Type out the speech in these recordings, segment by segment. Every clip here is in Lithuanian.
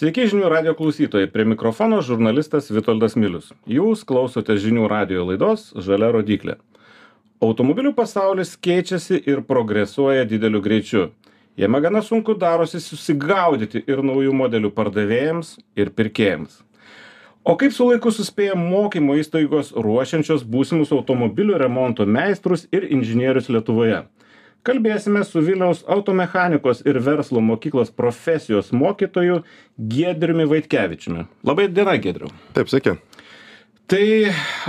Sveiki žinių radio klausytojai, prie mikrofono žurnalistas Vitoldas Milius. Jūs klausote žinių radio laidos Žalia rodiklė. Automobilių pasaulis keičiasi ir progresuoja dideliu greičiu. Jame gana sunku darosi susigaudyti ir naujų modelių pardavėjams ir pirkėjams. O kaip su laiku suspėja mokymo įstaigos ruošiančios būsimus automobilių remonto meistrus ir inžinierius Lietuvoje? Kalbėsime su vilniaus automechanikos ir verslo mokyklos profesijos mokytoju giedriumi vaitkevičiumi. Laba diena giedriau. Taip sveiki. Tai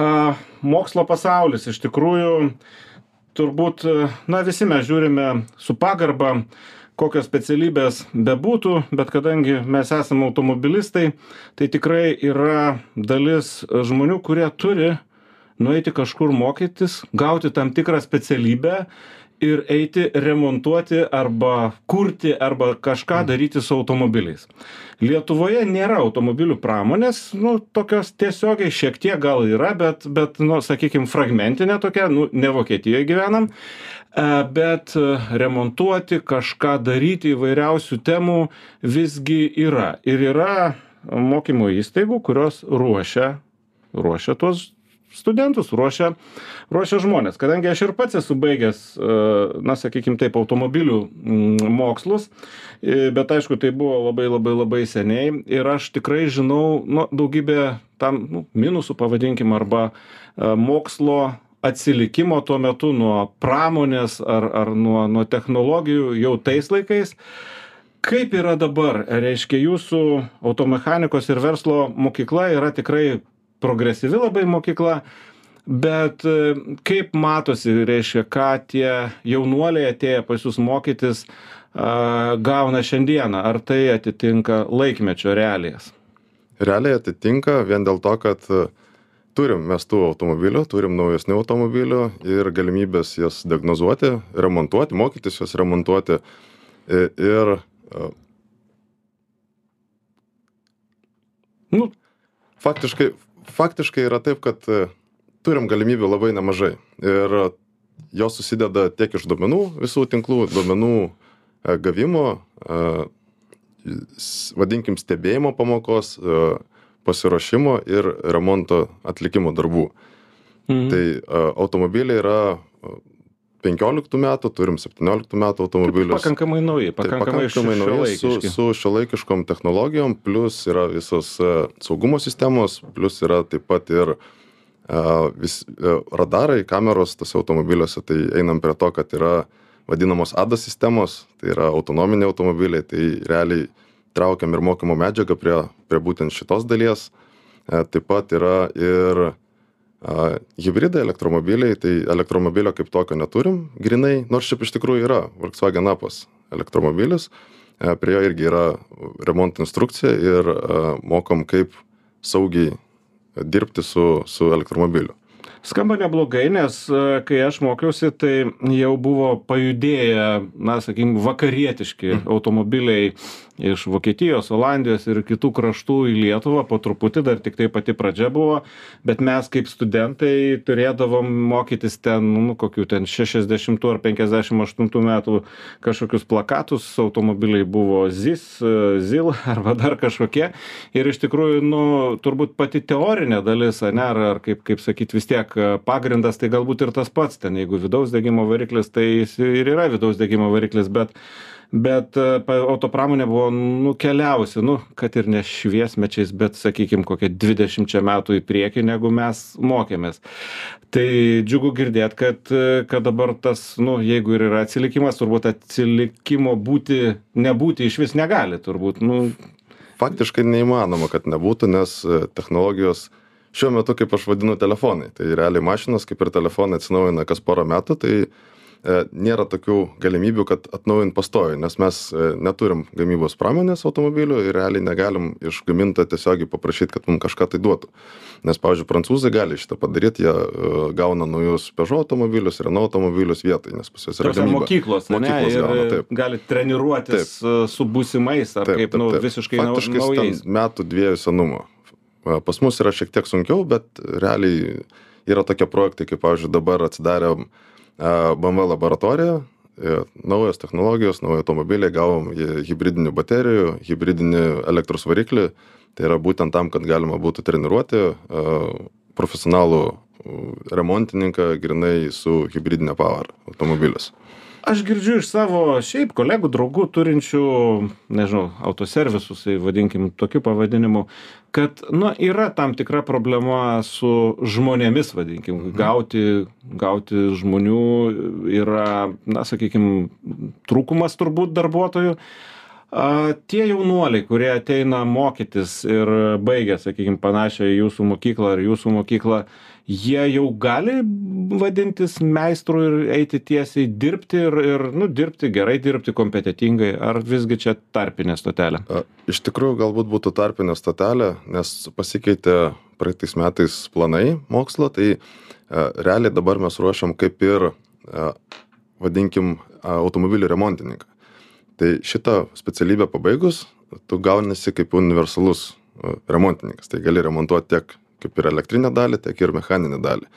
a, mokslo pasaulis iš tikrųjų turbūt na visi mes žiūrime su pagarba kokios specialybės bebūtų bet kadangi mes esam automobilistai tai tikrai yra dalis žmonių kurie turi nueiti kažkur mokytis gauti tam tikrą specialybę ir eiti remontuoti arba kurti arba kažką mhm. daryti su automobiliais. Lietuvoje nėra automobilių pramonės, nu, tokios tiesiogiai šiek tiek gal yra, bet, bet nu, sakykime, fragmentinė tokia, nu, ne Vokietijoje gyvenam, e, bet remontuoti, kažką daryti įvairiausių temų visgi yra. Ir yra mokymo įstaigų, kurios ruošia, ruošia tuos studentus ruošia ruošia žmones kadangi aš ir pats esu baigęs e, na sakykim taip automobilių mm, mokslus e, bet aišku tai buvo labai labai labai seniai ir aš tikrai žinau nu daugybę tam nu minusų pavadinkim arba e, mokslo atsilikimo tuo metu nuo pramonės ar ar nuo nuo technologijų jau tais laikais. Kaip yra dabar? Reiškia jūsų automechanikos ir verslo mokykla yra tikrai progresyvi labai mokykla bet e, kaip matosi reiškia ką tie jaunuoliai atėję pas jus mokytis a, gauna šiandieną? Ar tai atitinka laikmečio realijas? Realiai atitinka vien dėl to kad e, turim mes tų automobilių turim naujesnių automobilių ir galimybes jas diagnozuoti remontuoti mokytis juos remontuoti. Ir nu. faktiškai faktiškai yra taip kad e, turim galimybių labai nemažai ir jos susideda tiek iš duomenų visų tinklų duomenų e, gavimo e, vadinkim stebėjimo pamokos pasiruošimo ir remonto atlikimo darbų. Mhm. Tai automobiliai yra penkioliktų metų turim septynioliktų metų automobilius. Pakankamai nauji pakankamai, tai pakankamai nauji su, su šiuolaikiškom technologijom plus yra visos uh, saugumo sistemos plus yra taip pat ir uh, vis, uh, radarai kameros tose automobiliuose. Tai einam prie to kad yra vadinamos ADAS sistemos tai yra autonominiai automobiliai tai realiai traukiam ir mokymo medžiagą prie prie būtent šitos dalies. Taip pat yra ir a hibridai elektromobiliai tai elektromobilio kaip tokio neturim grynai nors šiaip iš tikrųjų yra volkswagen apas elektromobilis e, prie jo irgi yra remonto instrukcija ir mokom kaip saugiai dirbti su su elektromobiliu skamba neblogai nes e, kai aš mokiausi tai jau buvo pajudėję na sakykim vakarietiški mhm. automobiliai iš vokietijos olandijos ir kitų kraštų į lietuvą. Po truputį dar tiktai pati pradžia buvo bet mes kaip studentai turėdavom mokytis ten nu kokių ten šešiasdešimtų ar penkiasdešim aštuntų metų kažkokius plakatus. Automobiliai buvo zis zil arba dar kažkokie. Ir iš tikrųjų nu turbūt pati teorinė dalis ane ar ar kaip kaip sakyt vis tiek pagrindas tai galbūt ir tas pats ten. Jeigu vidaus degimo variklis tai jis ir yra vidaus degimo variklis bet bet autopramonė buvo nukeliavusi nu kad ir ne šviesmečiais bet sakykim kokia dvidešimčia metų į priekį negu mes mokėmės. Tai džiugu girdėt kad kad dabar tas nu jeigu ir yra atsilikimas turbūt atsilikimo būti nebūti išvis negali turbūt nu. Faktiškai neįmanoma kad nebūtų nes technologijos šiuo metu kaip aš vadinu telefonai. Tai realiai mašinos kaip ir telefonai atsinaujina kas porą metų tai e, nėra tokių galimybių kad atnaujint pastoviai nes mes e, neturim gamybos pramonės automobilių ir realiai negalim iš gamintojo tiesiogiai paprašyt kad mum kažką tai duotų. Nes pavyzdžiui prancūzai gali šitą padaryt jie e, gauna naujus peugeot automobilius renault automobilius vietoj nes pas juos yra gamyba. mokyklos ane ir gali treniruotis su būsimais ar kaip nu visiškai naujais. metų dviejų senumo. Pas mus yra šiek tiek sunkiau, bet realiai yra tokie projektai, kaip, pavyzdžiui, dabar atsidarė BMW laboratorija e, naujos technologijos, nauji automobiliai, gavom hybridinių baterijų, hybridinį elektros variklį. Tai yra būtent tam, kad galima būtų treniruoti profesionalų remontininką grinai su hybridinė power automobilius. Aš girdžiu iš savo šiaip kolegų, draugų turinčių, nežinau, autoservisus, tai vadinkim tokiu pavadinimu, kad, nu, yra tam tikra problema su žmonėmis, vadinkim, gauti, gauti žmonių yra, na, sakykim, trūkumas turbūt darbuotojų. A, tie jaunuoliai, kurie ateina mokytis ir baigia, sakykime, panašią į jūsų mokyklą ar jūsų mokyklą, jie jau gali vadintis meistru ir eiti tiesiai dirbti ir, ir nu, dirbti gerai, dirbti kompetitingai, ar visgi čia tarpinė stotelė? Iš tikrųjų, galbūt būtų tarpinė stotelė, nes pasikeitė praeitais metais planai mokslo, tai realiai dabar mes ruošiam kaip ir, vadinkim, automobilių remontininką. Tai šitą specialybę pabaigus, tu gaunasi kaip universalus remontininkas. Tai gali remontuoti tiek kaip ir elektrinę dalį, tiek ir mechaninę dalį.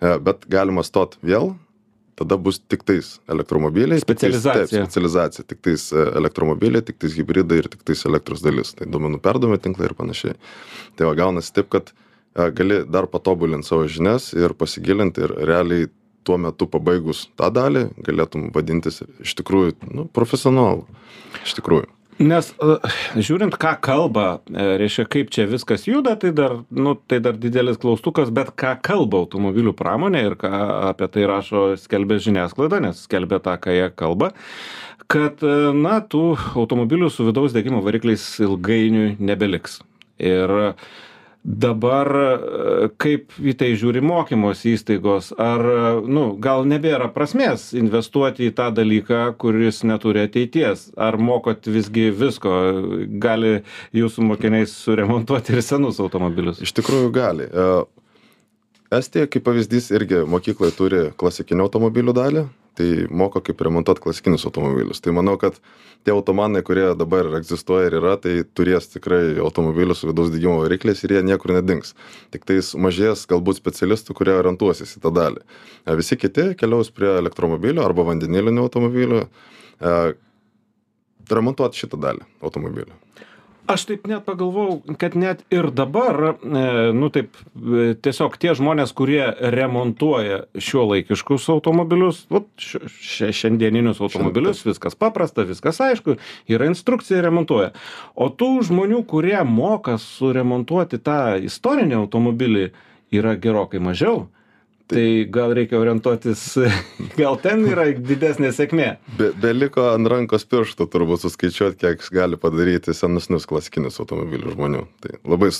E, Bet galima stot vėl, tada bus tik tais elektromobiliai. tik tais- Specializacija. Taip, specializacija. Tik tais e, elektromobiliai, tik tais hybridai ir tik tais elektros dalis. Tai duomenų perdavimo tinklai ir panašiai. Tai va gaunasi taip, kad e, gali dar patobulinti savo žinias ir pasigilinti ir realiai tuo metu pabaigus tą dalį galėtum vadintis iš tikrųjų nu, profesionalu. Iš tikrųjų. Nes a, žiūrint, ką kalba, e, reiškia, kaip čia viskas juda, tai dar, nu, tai dar didelis klaustukas, bet ką kalba automobilių pramonė ir ką apie tai rašo skelbė žiniasklaida, nes skelbė tą, ką jie kalba, kad, e, na, tų automobilių su vidaus degimo varikliais ilgainiui nebeliks. Ir dabar e, kaip į tai žiūri mokymosi įstaigos, ar, e, nu, gal nebėra prasmės investuoti į tą dalyką, kuris neturi ateities, ar mokot visgi visko, gali jūsų mokiniai suremontuoti ir senus automobilius. Iš tikrųjų gali. E, Estija, kaip pavyzdys, irgi mokykloje turi klasikinių automobilių dalį, tai moko kaip remontuoti klasikinius automobilius. Tai manau, kad tie automanai, kurie dabar egzistuoja ir yra, tai turės tikrai automobilius su vidaus degimo varikliais ir jie niekur nedings. Tik tais mažės galbūt specialistų, kurie orientuosis į tą dalį. E, Visi kiti keliaus prie elektromobilių arba vandenilinių automobilių. e, Remontuoti šitą dalį automobilių. Aš taip net pagalvojau, kad net ir dabar, e, nu taip, e, tiesiog tie žmonės, kurie remontuoja šio laikiškus automobilius, vat, š- š- šiandieninius automobilius, viskas paprasta, viskas aišku, yra instrukcija remontuoja. O tų žmonių, kurie moka suremontuoti tą istorinį automobilį, yra gerokai mažiau. Tai gal reikia orientuotis, gal ten yra didesnė sėkmė. Be, beliko ant rankos pirštų turbūt suskaičiuoti, kiek gali padaryti senesnius klasikinius automobilių žmonių. Tai labai,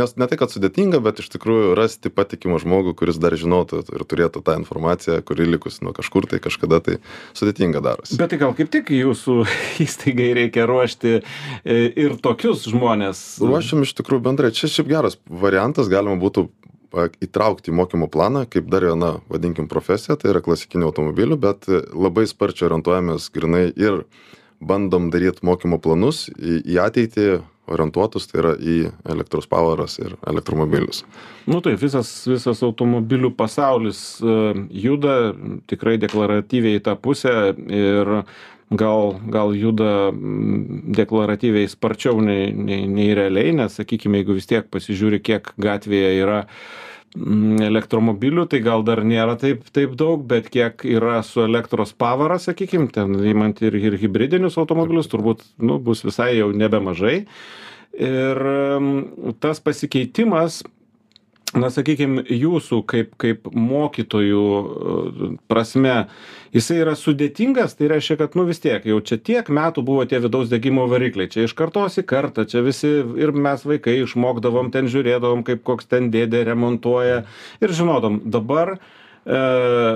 nes ne tai, kad sudėtinga, bet iš tikrųjų rasti patikimą žmogų, kuris dar žinotų ir turėtų tą informaciją, kuri likus nuo kažkur tai kažkada, tai sudėtinga darosi. Bet tai gal kaip tik jūsų įstaigai reikia ruošti e, ir tokius žmonės. Ruošiam iš tikrųjų bendrai. Čia šiaip geras variantas, galima būtų įtraukti į mokymo planą kaip dar viena, vadinkim, profesija, tai yra klasikinių automobilių, bet e, labai sparčiai orientuojamės grinai ir bandom daryti mokymo planus į, į ateitį orientuotus, tai yra į elektros poweras ir elektromobilius. Nu tai visas, visas automobilių pasaulis e, juda tikrai deklaratyviai į tą pusę ir gal, gal juda mm, deklaratyviai sparčiau nei, nei, nei realiai, nes sakykime, jeigu vis tiek pasižiūri, kiek gatvėje yra mm, elektromobilių, tai gal dar nėra taip, taip daug, bet kiek yra su elektros pavara, sakykime, ten įmant ir, ir hybridinius automobilius, turbūt nu, bus visai jau nebemažai. Ir mm, tas pasikeitimas na sakykim jūsų kaip kaip mokytojų e, prasme jisai yra sudėtingas tai reiškia kad nu vis tiek jau čia tiek metų buvo tie vidaus degimo varikliai. Čia iš kartos į kartą čia visi ir mes vaikai išmokdavom ten žiūrėdavom kaip koks ten dėdė remontuoja. Ir žinodavom dabar e,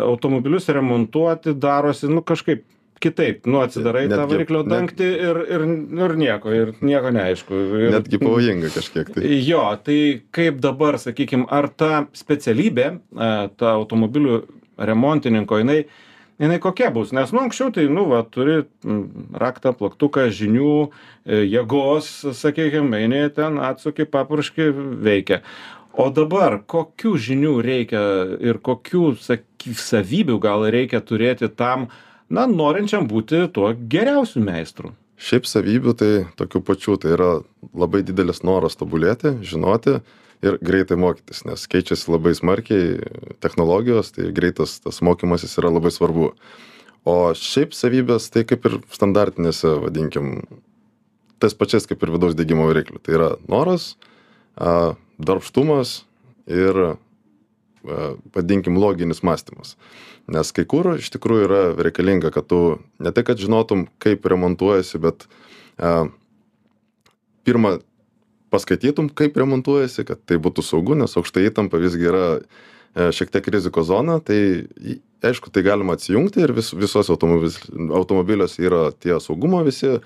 automobilius remontuoti darosi nu kažkaip kitaip nu atsidarai tą variklio dangtį ir ir ir nieko ir nieko neaišku ir Netgi pavojinga kažkiek tai. Jo, tai kaip dabar, sakykime, ar ta specialybė, e, ta automobilių remontininko, jinai, jinai kokia bus? Nes, nu, anksčiau tai, nu, va, turi raktą, plaktuką, žinių, e, jėgos, sakykime, eini ten, atsuki, papurški, veikia. O dabar kokių žinių reikia ir kokių saky, savybių gal reikia turėti tam, na, norinčiam būti tuo geriausiu meistru. Šiaip savybių tai tokių pačių, tai yra labai didelis noras tobulėti, žinoti ir greitai mokytis, nes keičiasi labai smarkiai technologijos, tai greitas tas mokymasis yra labai svarbu. O šiaip savybės tai kaip ir standartinėse, vadinkim, tas pačias kaip ir vidaus degimo variklių. Tai yra noras, a, darbštumas ir, vadinkim, loginis mąstymas. Nes kai kur iš tikrųjų yra reikalinga kad tu ne tai kad žinotum kaip remontuojasi bet a, pirma paskaitytum kaip remontuojasi kad tai būtų saugu nes aukšta įtampa visgi yra e, šiek tiek rizikos zona tai aišku tai galima atsijungti ir vis visuose automobilis automobiliuose yra tie saugumo visi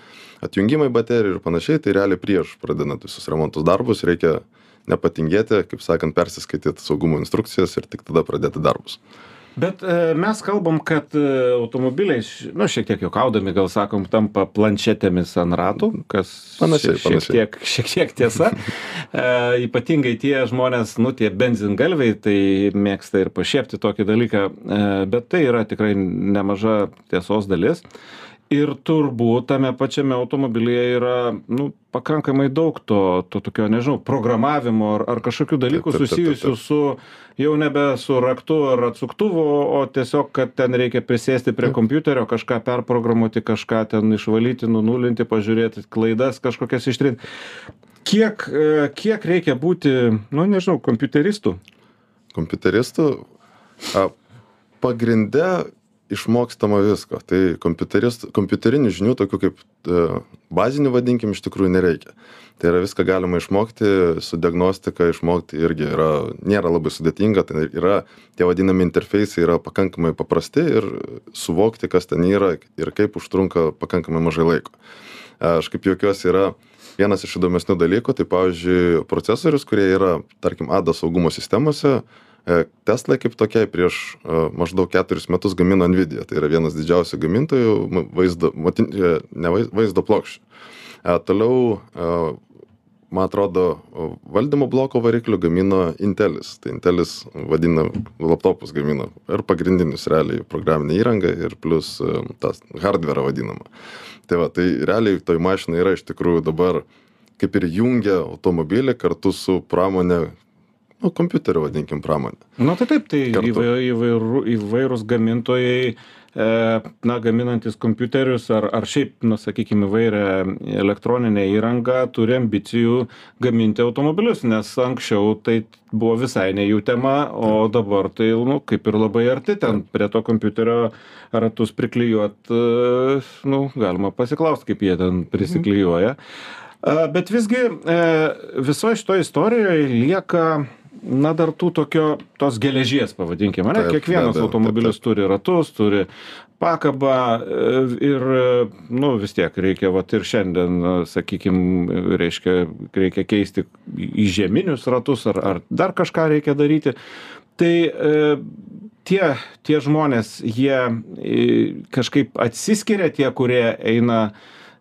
atjungimai baterijų ir panašiai tai realiai prieš pradedant visus remontus darbus reikia nepatingėti kaip sakant persiskaityt saugumo instrukcijas ir tik tada pradėti darbus. Bet e, mes kalbam kad e, automobiliai nu šiek tiek juokaudami gal sakom tampa planšetėmis ant ratų kas Panašiai, šiek panašiai. tiek šiek tiek tiesa. E, ypatingai tie žmonės nu tie benzingalviai tai mėgsta ir pašiepti tokį dalyką. E, bet tai yra tikrai nemaža tiesos dalis ir turbūt tame pačiame automobilyje yra nu pakankamai daug to to tokio nežinau programavimo ar ar kažkokių dalykų susijusių su jau nebe su raktu ar atsuktuvu o tiesiog kad ten reikia prisėsti prie kompiuterio kažką perprogramuoti kažką ten išvalyti nunulinti pažiūrėti klaidas kažkokias ištrint kiek e, kiek reikia būti nu nežinau kompiuteristu? Kompiuteristų a, pagrinde išmokstama visko. Tai kompiuterist kompiuterinių žinių tokių kaip e, bazinių vadinkim iš tikrųjų nereikia. Tai yra viską galima išmokti su diagnostika išmokti irgi yra nėra labai sudėtinga tai yra tie vadinami interfeisai yra pakankamai paprasti ir suvokti kas ten yra ir kaip užtrunka pakankamai mažai laiko. Aš kaip juokiuosi yra vienas iš įdomesnių dalykų tai pavyzdžiui procesorius kurie yra tarkim ada saugumo sistemose e, tesla kaip tokiai prieš e, maždaug keturis metus gamino nvidia. Tai yra vienas didžiausių gamintojų vaizdo matin e, ne vaiz vaizdo plokščių. E, toliau e, man atrodo valdymo bloko variklių gamino intelis. Tai intelis vadina laptopus gamina ir pagrindinius realiai programinę įrangą ir plius e, tą hardverą vadinamą. Tai va tai realiai toj mašinoj yra iš tikrųjų dabar kaip ir jungia automobilį kartu su pramone nu kompiuterių vadinkim pramone nu tai taip tai įvai įvairu įvairūs gamintojai e, na gaminantys kompiuterius ar ar šiaip na sakykim įvairią elektroninę įrangą turi ambicijų gaminti automobilius nes anksčiau tai buvo visai ne jų tema o dabar tai nu kaip ir labai arti ten prie to kompiuterio ratus priklijuot e, nu galima pasiklaust kaip jie ten prisiklijuoja. A, bet visgi e, visoj šitoj istorijoj lieka na dar tų tokio tos geležies pavadinkim ane? Kiekvienas automobilis turi ratus turi pakabą e, ir e, nu vis tiek reikia vat ir šiandien e, sakykim reiškia reikia keisti į žieminius ratus ar ar dar kažką reikia daryti. Tai tie tie žmonės jie kažkaip atsiskiria tie kurie eina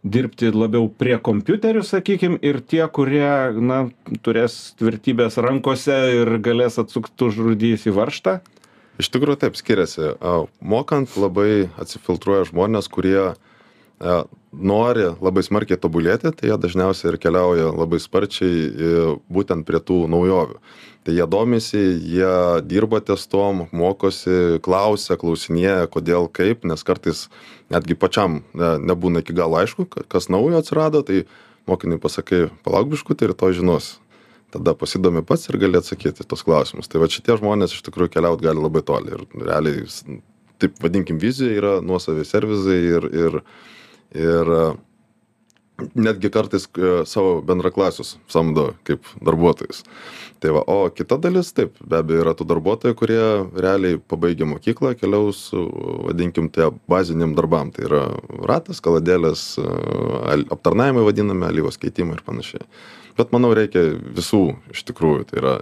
dirbti labiau prie kompiuterių sakykim ir tie kurie na turės tvirtybės rankose ir galės atsukt už rūdys į varžtą? Iš tikrųjų taip skiriasi. Mokant labai atsifiltruoja žmonės kurie nori labai smarkiai tobulėti tai jie dažniausiai ir keliauja labai sparčiai būtent prie tų naujovių. Tai jie domisi jie dirba ties tuom mokosi klausia klausinėja kodėl kaip nes kartais netgi pačiam ne nebūna iki galo aišku ka kas naujo atsirado tai mokiniui pasakai palauk biškutį rytoj žinosi tada pasidomi pats ir gali atsakyt į tuos klausimus. Tai vat šitie žmonės iš tikrųjų keliaut gali labai toli ir realiai taip vadinkim vizija yra nuosavi servisai ir ir ir netgi kartais e, savo bendraklasius samdo kaip darbuotojus. Tai va o kita dalis taip be abejo yra tų darbuotojų kurie realiai pabaigę mokyklą keliaus vadinkim tie baziniam darbam. Tai yra ratas kaladėlės e, al aptarnavimai vadinami alyvos keitimai ir panašiai. Bet manau reikia visų iš tikrųjų. Tai yra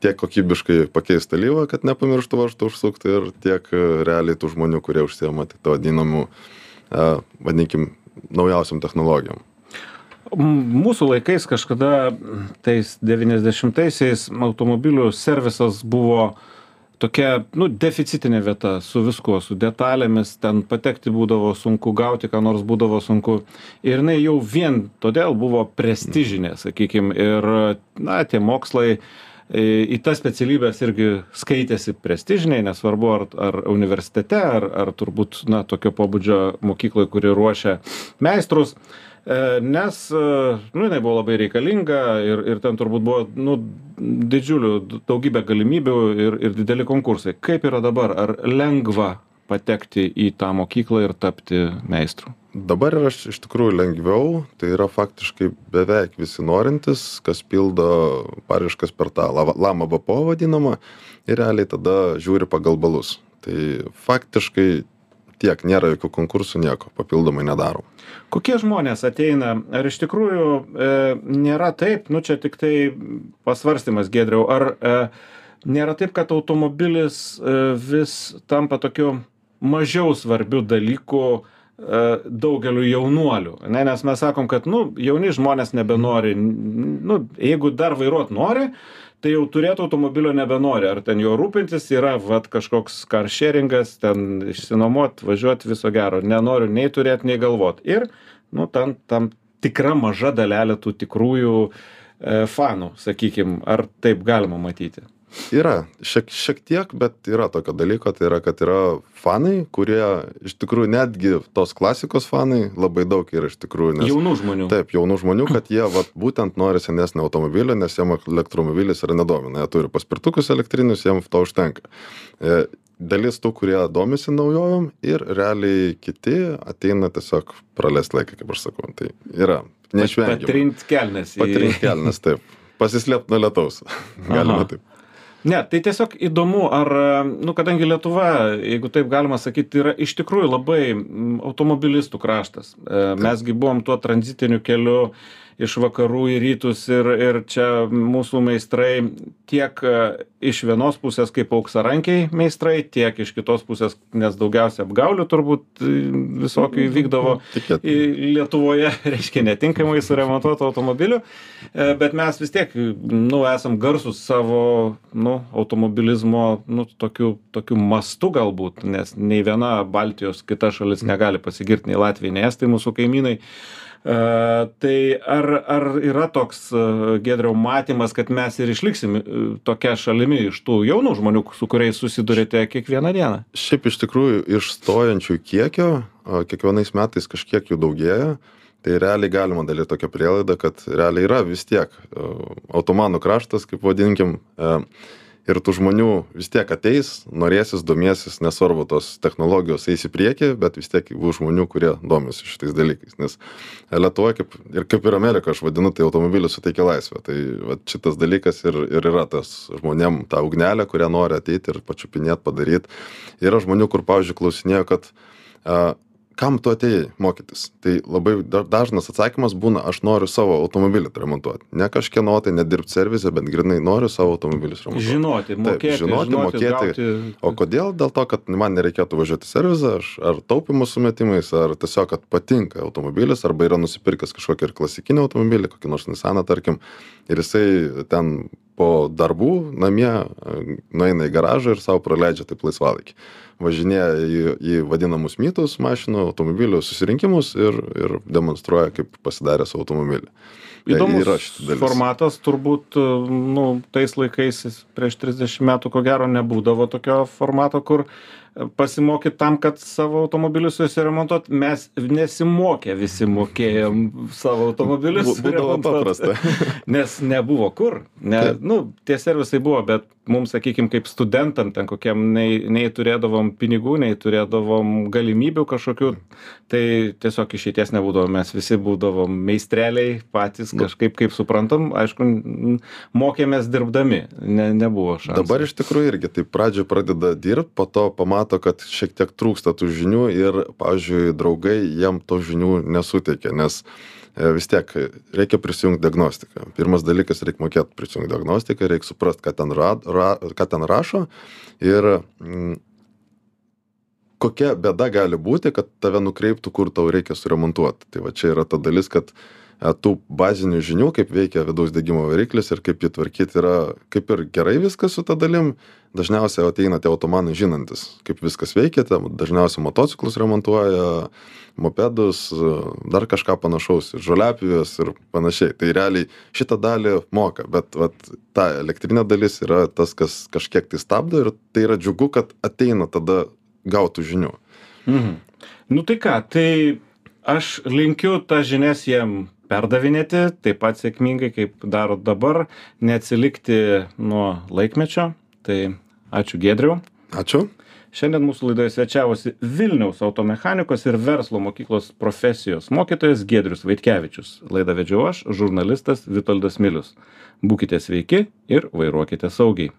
tiek kokybiškai pakeist alyvą kad nepamirštų varžto užsukt ir tiek e, realiai tų žmonių kurie užsiima tai tuo vadinamu a vadinkim naujausiom technologijom? Mūsų laikais kažkada tais devyniasdešimtaisiais automobilių servisas buvo tokia nu deficitinė vieta su viskuo su detalėmis ten patekti būdavo sunku gauti ką nors būdavo sunku. Ir jinai jau vien todėl buvo prestižinė sakykim. Ir na tie mokslai į tas specialybes irgi skaitėsi prestižiniai nesvarbu ar ar universitete ar ar turbūt na tokio pobūdžio mokykloj kuri ruošia meistrus E, nes, e, nu, jinai buvo labai reikalinga ir, ir ten turbūt buvo, nu, didžiulių daugybė galimybių ir, ir dideli konkursai. Kaip yra dabar? Ar lengva patekti į tą mokyklą ir tapti meistru? Dabar yra iš tikrųjų lengviau, tai yra faktiškai beveik visi norintys, kas pildo pariškas per tą lama BPO vadinamą ir realiai tada žiūri pagal balus. Tai faktiškai tiek nėra jokių konkursų nieko papildomai nedarom kokie žmonės ateina ar iš tikrųjų e, nėra taip nu čia tiktai pasvarstymas giedriau ar e, nėra taip kad automobilis e, vis tampa tokiu mažiau svarbiu dalyku e, daugeliui jaunuolių ane nes mes sakom kad nu jauni žmonės nebenori nu jeigu dar vairuot nori tai jau turėt automobilio nebenori. Ar ten juo rūpintis yra vat kažkoks karšeringas ten išsinuomot važiuot viso gero. Nenoriu nei turėt nei galvot. Ir nu ten tam tikra maža dalelė tų tikrųjų e, fanų sakykim ar taip galima matyti yra. Šiek šiek tiek bet yra tokio dalyko tai yra kad yra fanai kurie iš tikrųjų netgi tos klasikos fanai labai daug yra iš tikrųjų nes jaunų žmonių. Taip jaunų žmonių kad jie vat būtent nori senesnio automobilio nes jiem elektromobilis yra nedomina. Jie turi paspirtukus elektrinius jiem to užtenka. E, dalis tų kurie domisi naujovėm ir realiai kiti ateina tiesiog praleist laiką kaip aš sakau. Tai yra neišvengiama. patrint kelnes patrint kelnes taip. Pasislėpt nuo lietaus. Galima taip ne tai tiesiog įdomu ar nu kadangi lietuva jeigu taip galima sakyt yra iš tikrųjų labai automobilistų kraštas. E, mes gi buvom tuo tranzitiniu keliu iš vakarų į rytus ir ir čia mūsų meistrai tiek e, iš vienos pusės kaip auksarankiai meistrai tiek iš kitos pusės nes daugiausia apgaulių turbūt e, visokių įvykdavo lietuvoje reiškia netinkamai suremontuotų automobilių. E, bet mes vis tiek nu esam garsūs savo nu automobilizmo nu tokiu tokiu mastu galbūt nes nei viena baltijos kita šalis negali pasigirt nei latviai nei estai mūsų kaimynai E, tai ar ar yra toks giedriau matymas kad mes ir išliksim e, tokia šalimi iš tų jaunų žmonių su kuriais susiduriate kiekvieną dieną? Šiaip iš tikrųjų iš stojančių kiekio kiekvienais metais kažkiek jų daugėja tai realiai galima daryt tokią prielaidą kad realiai yra vis tiek otomanų kraštas kaip vadinkim ir tų žmonių vis tiek ateis norėsis domėsis nesvarbu tos technologijos eis į priekį bet vis tiek bus žmonių kurie domisi šitais dalykais. Nes lietuvoj kaip ir kaip ir amerikoj aš vadinu tai automobilis suteikia laisvę tai vat šitas dalykas ir ir yra tas žmonėm ta ugnelė kurią nori ateit ir pačiupinėt padaryt. Yra žmonių kur pavyzdžiui klausinėja kad a kam tu atėjai mokytis? Tai labai dažnas atsakymas būna aš noriu savo automobilį remontuot ne kažkieno tai ne dirbt servise bet grynai noriu savo automobilius remontuot žinoti mokėti Taip, žinoti, žinoti mokėti. gauti... o kodėl? Dėl to kad man nereikėtų važiuoti į servizą aš ar taupymo sumetimais ar tiesiog kad patinka automobilis arba yra nusipirkęs kažkokį ir klasikinį automobilį kokį nors nisaną tarkim ir jisai ten po darbų namie nueina į garažą ir sau praleidžia taip laisvalaikį važinėja į į vadinamus mytus mašinų automobilių susirinkimus ir ir demonstruoja kaip pasidaręs automobilį. Tai įdomus formatas turbūt nu tais laikais prieš trisdešim metų ko gero nebūdavo tokio formato kur pasimokyt tam kad savo automobilį susiremontuot. Mes nesimokę visi mokėjom savo automobilius būdavo paprasta. Nes nebuvo kur. Ne nu tie servisai buvo bet mum sakykim kaip studentam ten kokiem nei nei turėdavom pinigų nei turėdavom galimybių kažkokių tai tiesiog išeities nebūdavo. Mes visi būdavom meistreliai patys nu. kažkaip kaip suprantam. Aišku mokėmės dirbdami. Ne nebuvo šansų. Dabar iš tikrųjų irgi taip pradžioj pradeda dirbt po to pamato kad šiek tiek trūksta tų žinių ir pavyzdžiui draugai jiem tų žinių nesuteikia nes E, vis tiek reikia prisijungt diagnostiką pirmas dalykas reik mokėt prisijungt diagnostiką reik suprast ką ten rad ra ką ten rašo ir mm, kokia bėda gali būti kad tave nukreiptų kur tau reikia suremontuot tai va čia yra ta dalis kad e, tų bazinių žinių, kaip veikia vidaus degimo variklis ir kaip jį tvarkyti yra kaip ir gerai viskas su ta dalim. Dažniausiai ateina tie automanai žinantis, kaip viskas veikia, dažniausiai motociklus remontuoja, mopedus, dar kažką panašaus, žoliapijos ir panašiai. Tai realiai šitą dalį moka, bet vat, ta elektrinė dalis yra tas, kas kažkiek tai stabdo ir tai yra džiugu, kad ateina tada gautų žinių. Mhm. Nu tai ką, tai aš linkiu tas žinias jiem perdavinėti taip pat sėkmingai, kaip daro dabar, neatsilikti nuo laikmečio. Tai ačiū Gedriu. Ačiū. Šiandien mūsų laidoje svečiavosi Vilniaus automechanikos ir verslo mokyklos profesijos mokytojas Gedrius Vaitkevičius. Laidą vedžiau aš, žurnalistas Vitoldas Milius. Būkite sveiki ir vairuokite saugiai.